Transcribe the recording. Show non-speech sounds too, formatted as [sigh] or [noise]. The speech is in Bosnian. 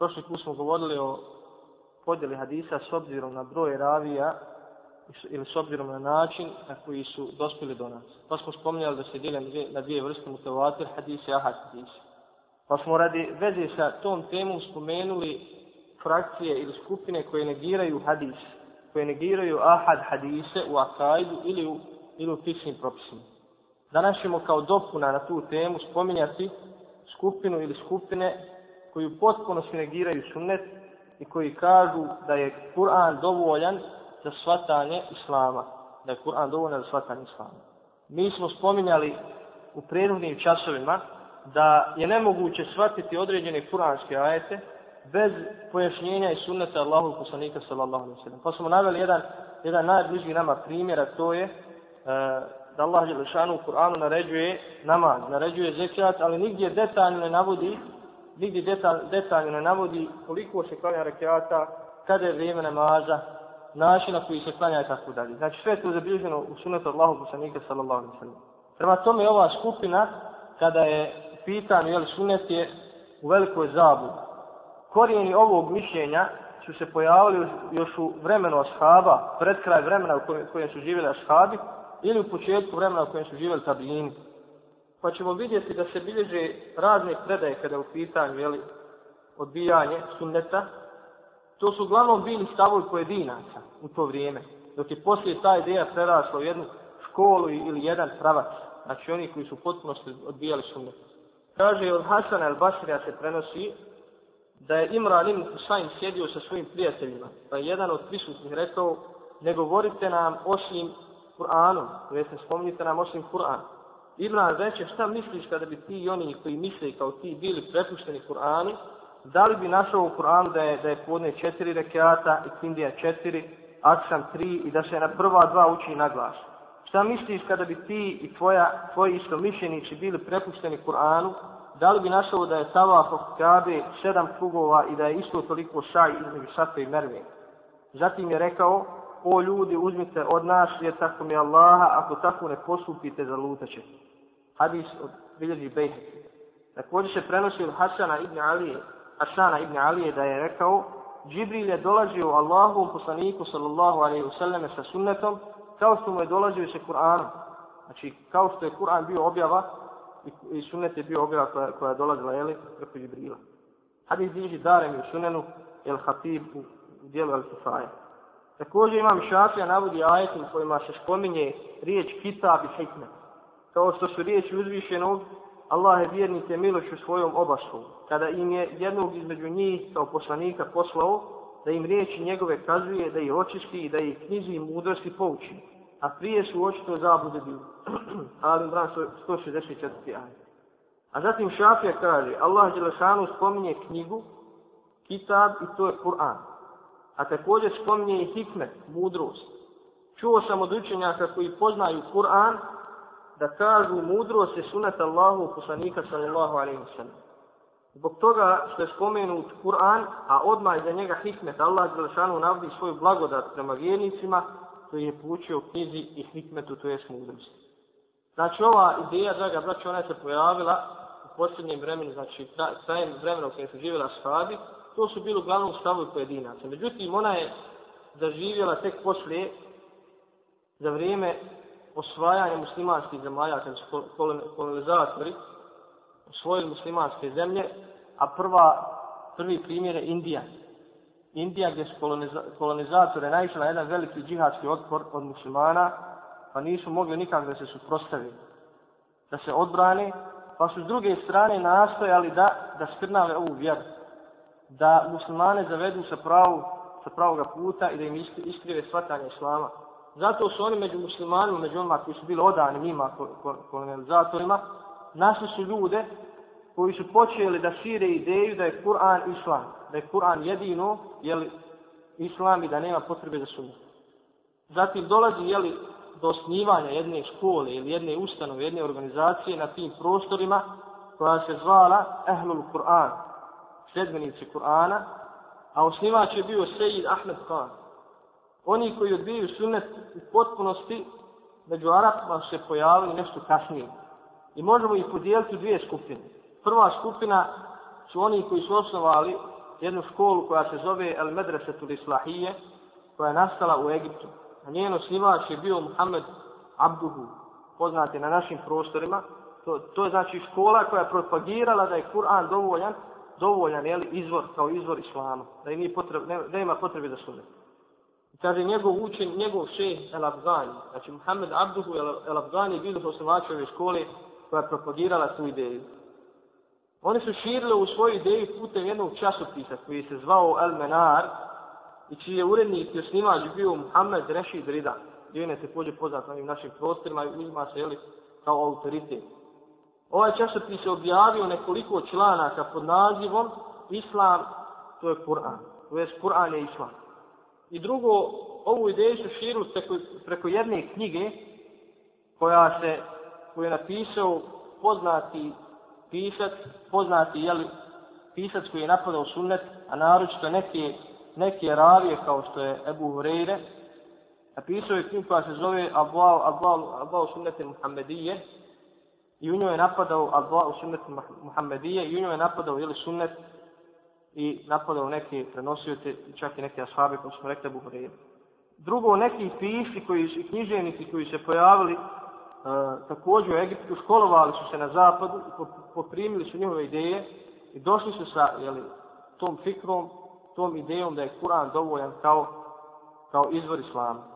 Prošli put smo govorili o podjeli hadisa s obzirom na broj ravija ili s obzirom na način na koji su dospjeli do nas. Pa smo spominjali da se dijele na dvije vrste mutavatir hadise i ahad hadise. Pa smo radi veze sa tom temom spomenuli frakcije ili skupine koje negiraju hadis, koje negiraju ahad hadise u akajdu ili u, ili u fiksnim propisima. Danas ćemo kao dopuna na tu temu spominjati skupinu ili skupine koji u potpunosti negiraju sunnet i koji kažu da je Kur'an dovoljan za shvatanje Islama. Da je Kur'an dovoljan za shvatanje Islama. Mi smo spominjali u prethodnim časovima da je nemoguće shvatiti određene kuranske ajete bez pojašnjenja i sunneta Allahu poslanika sallallahu alejhi ve sellem. Pa smo naveli jedan jedan najbliži nama primjer, a to je e, da Allah je u Kur'anu naređuje namaz, naređuje zekat, ali nigdje detaljno ne navodi nigdje detalj, detaljno ne navodi koliko se klanja rekiata, kada je vrijeme namaza, način na koji se klanja i tako dalje. Znači sve je to zabilježeno u sunetu Allahu poslanika sallallahu alaihi sallam. Prema tome ova skupina kada je pitan je li sunet je u velikoj zabudi. Korijeni ovog mišljenja su se pojavili još u vremenu ashaba, pred kraj vremena u kojem, kojem su živjeli ashabi, ili u početku vremena u kojem su živjeli tabijini. Pa ćemo vidjeti da se bilježe razne predaje kada je u pitanju jeli, odbijanje sunneta. To su uglavnom bili stavovi pojedinaca u to vrijeme. Dok je poslije ta ideja prerasla u jednu školu ili jedan pravac. Znači oni koji su potpuno odbijali sunnet. Kaže od Hasana al-Basrija se prenosi da je Imran ibn Husayn sjedio sa svojim prijateljima. Pa je jedan od prisutnih rekao, ne govorite nam osim Kur'anom, to jeste spominjite nam osim Kur'an. Imran reče, šta misliš kada bi ti i oni koji misle kao ti bili prepušteni Kur'anu, da li bi našao u Kur'anu da je, da je podne četiri rekiata i Kindija četiri, Aksam tri i da se na prva dva uči na glas. Šta misliš kada bi ti i tvoja, tvoji istomišljenici bili prepušteni Kur'anu, da li bi našao da je tavaf oko Kabe sedam krugova i da je isto toliko šaj između Safe i Merve? Zatim je rekao, o ljudi, uzmite od nas, jer tako mi Allaha, ako tako ne postupite, zalutaće. Hadis od bilježi Bejheti. Također se prenosi od Hasana ibn Alije, Hasana ibn Alije da je rekao, Džibril je dolazio Allahu poslaniku sallallahu alaihi wasallam sa sunnetom, kao što mu je dolazio sa Kur'anom. Znači, kao što je Kur'an bio objava, i, i sunnet je bio objava koja, koja je dolazila, jeli, preko Džibrila. Hadis diži darem u sunenu, el hatib u dijelu el kifaja. Također imam šafija navodi ajetom u kojima se spominje riječ kitab i hikmet. Kao što su riječi uzvišenog, Allah je vjernike milošću svojom obaškom. Kada im je jednog između njih kao poslanika poslao, da im riječi njegove kazuje, da ih očisti i da ih knjizi i mudrosti pouči. A prije su očito zabude bili. [clears throat] Ali bran 164. ajet. A zatim Šafija kaže, Allah Đelešanu spominje knjigu, kitab i to je Kur'an. A također spominje i hikmet, mudrost. Čuo sam od učenjaka koji poznaju Kur'an, da kažu mudrost je sunat Allahu poslanika sallallahu alaihi wa sallam. Zbog toga što je spomenut Kur'an, a odmah iza njega hikmet, Allah Đelešanu navodi svoju blagodat prema vjernicima, koji je poučio knjizi i hikmetu, to je mudrost. Znači ova ideja, draga braća, ona se pojavila u posljednjem vremenu, znači krajem vremena u kojem su živjela shadi, to su bili uglavnom stavovi pojedinaca. Međutim, ona je zaživjela tek poslije, za vrijeme osvajanje muslimanskih zemalja, kada su kolonizatori osvojili muslimanske zemlje, a prva, prvi primjer je Indija. Indija gdje su kolonizatore naišli na jedan veliki džihadski otpor od muslimana, pa nisu mogli nikak da se suprostavili, da se odbrane, pa su s druge strane nastojali da, da skrnave ovu vjeru, da muslimane zavedu sa, pravu, sa pravoga puta i da im iskrive shvatanje islama. Zato su oni među muslimanima, među onima koji su bili odani njima, kolonizatorima, našli su ljude koji su počeli da šire ideju da je Kur'an islam, da je Kur'an jedino, jeli, islam i da nema potrebe za sunnet. Zatim dolazi, jeli, do osnivanja jedne škole ili jedne ustanove, jedne organizacije na tim prostorima koja se zvala Ehlul Kur'an, sedmenici Kur'ana, a osnivač je bio Sejid Ahmed Khan. Oni koji odbijaju sunnet u potpunosti među Arapima se pojavili nešto kasnije. I možemo ih podijeliti u dvije skupine. Prva skupina su oni koji su osnovali jednu školu koja se zove El Medresetul Islahije, koja je nastala u Egiptu. A njen osnivač je bio Muhammed Abduhu, poznati na našim prostorima. To, to je znači škola koja je propagirala da je Kur'an dovoljan, dovoljan je izvor kao izvor islama, da, nije potreb, ne, da ima potrebe za sunnet. Kaže njegov učen, njegov šeh El Afgani, znači Muhammed Abduhu El Afgani bili su osnovači ove škole koja je propagirala tu ideju. Oni su širili u svoju ideju putem jednog časopisa koji se zvao El Menar i čiji je urednik i osnivač bio Muhammed Rešid Rida. Bio je također poznat na ovim našim prostorima i uzima se jeli, kao autoritet. Ovaj časopis je objavio nekoliko članaka pod nazivom Islam, to je Kur'an. To je Kur'an je Islam. I drugo, ovu ideju su širili preko, preko jedne knjige koja se, koju je napisao poznati pisac, poznati jeli, pisac koji je napadao sunnet, a naročito neke, neke ravije kao što je Ebu Hureyre, napisao je knjigu koja se zove Abwal, Abwal, Abwal sunnete Muhammedije. I u njoj je napadao Abwal sunnete Muhammedije i u njoj je napadao jeli, sunnet i napadao neke prenosioce, čak i neke ashabe, kao smo rekli Abu Hureyre. Drugo, neki pisci koji i književnici koji se pojavili e, također u Egiptu, školovali su se na zapadu poprimili su njihove ideje i došli su sa jeli, tom fikrom, tom idejom da je Kur'an dovoljan kao, kao izvor islama.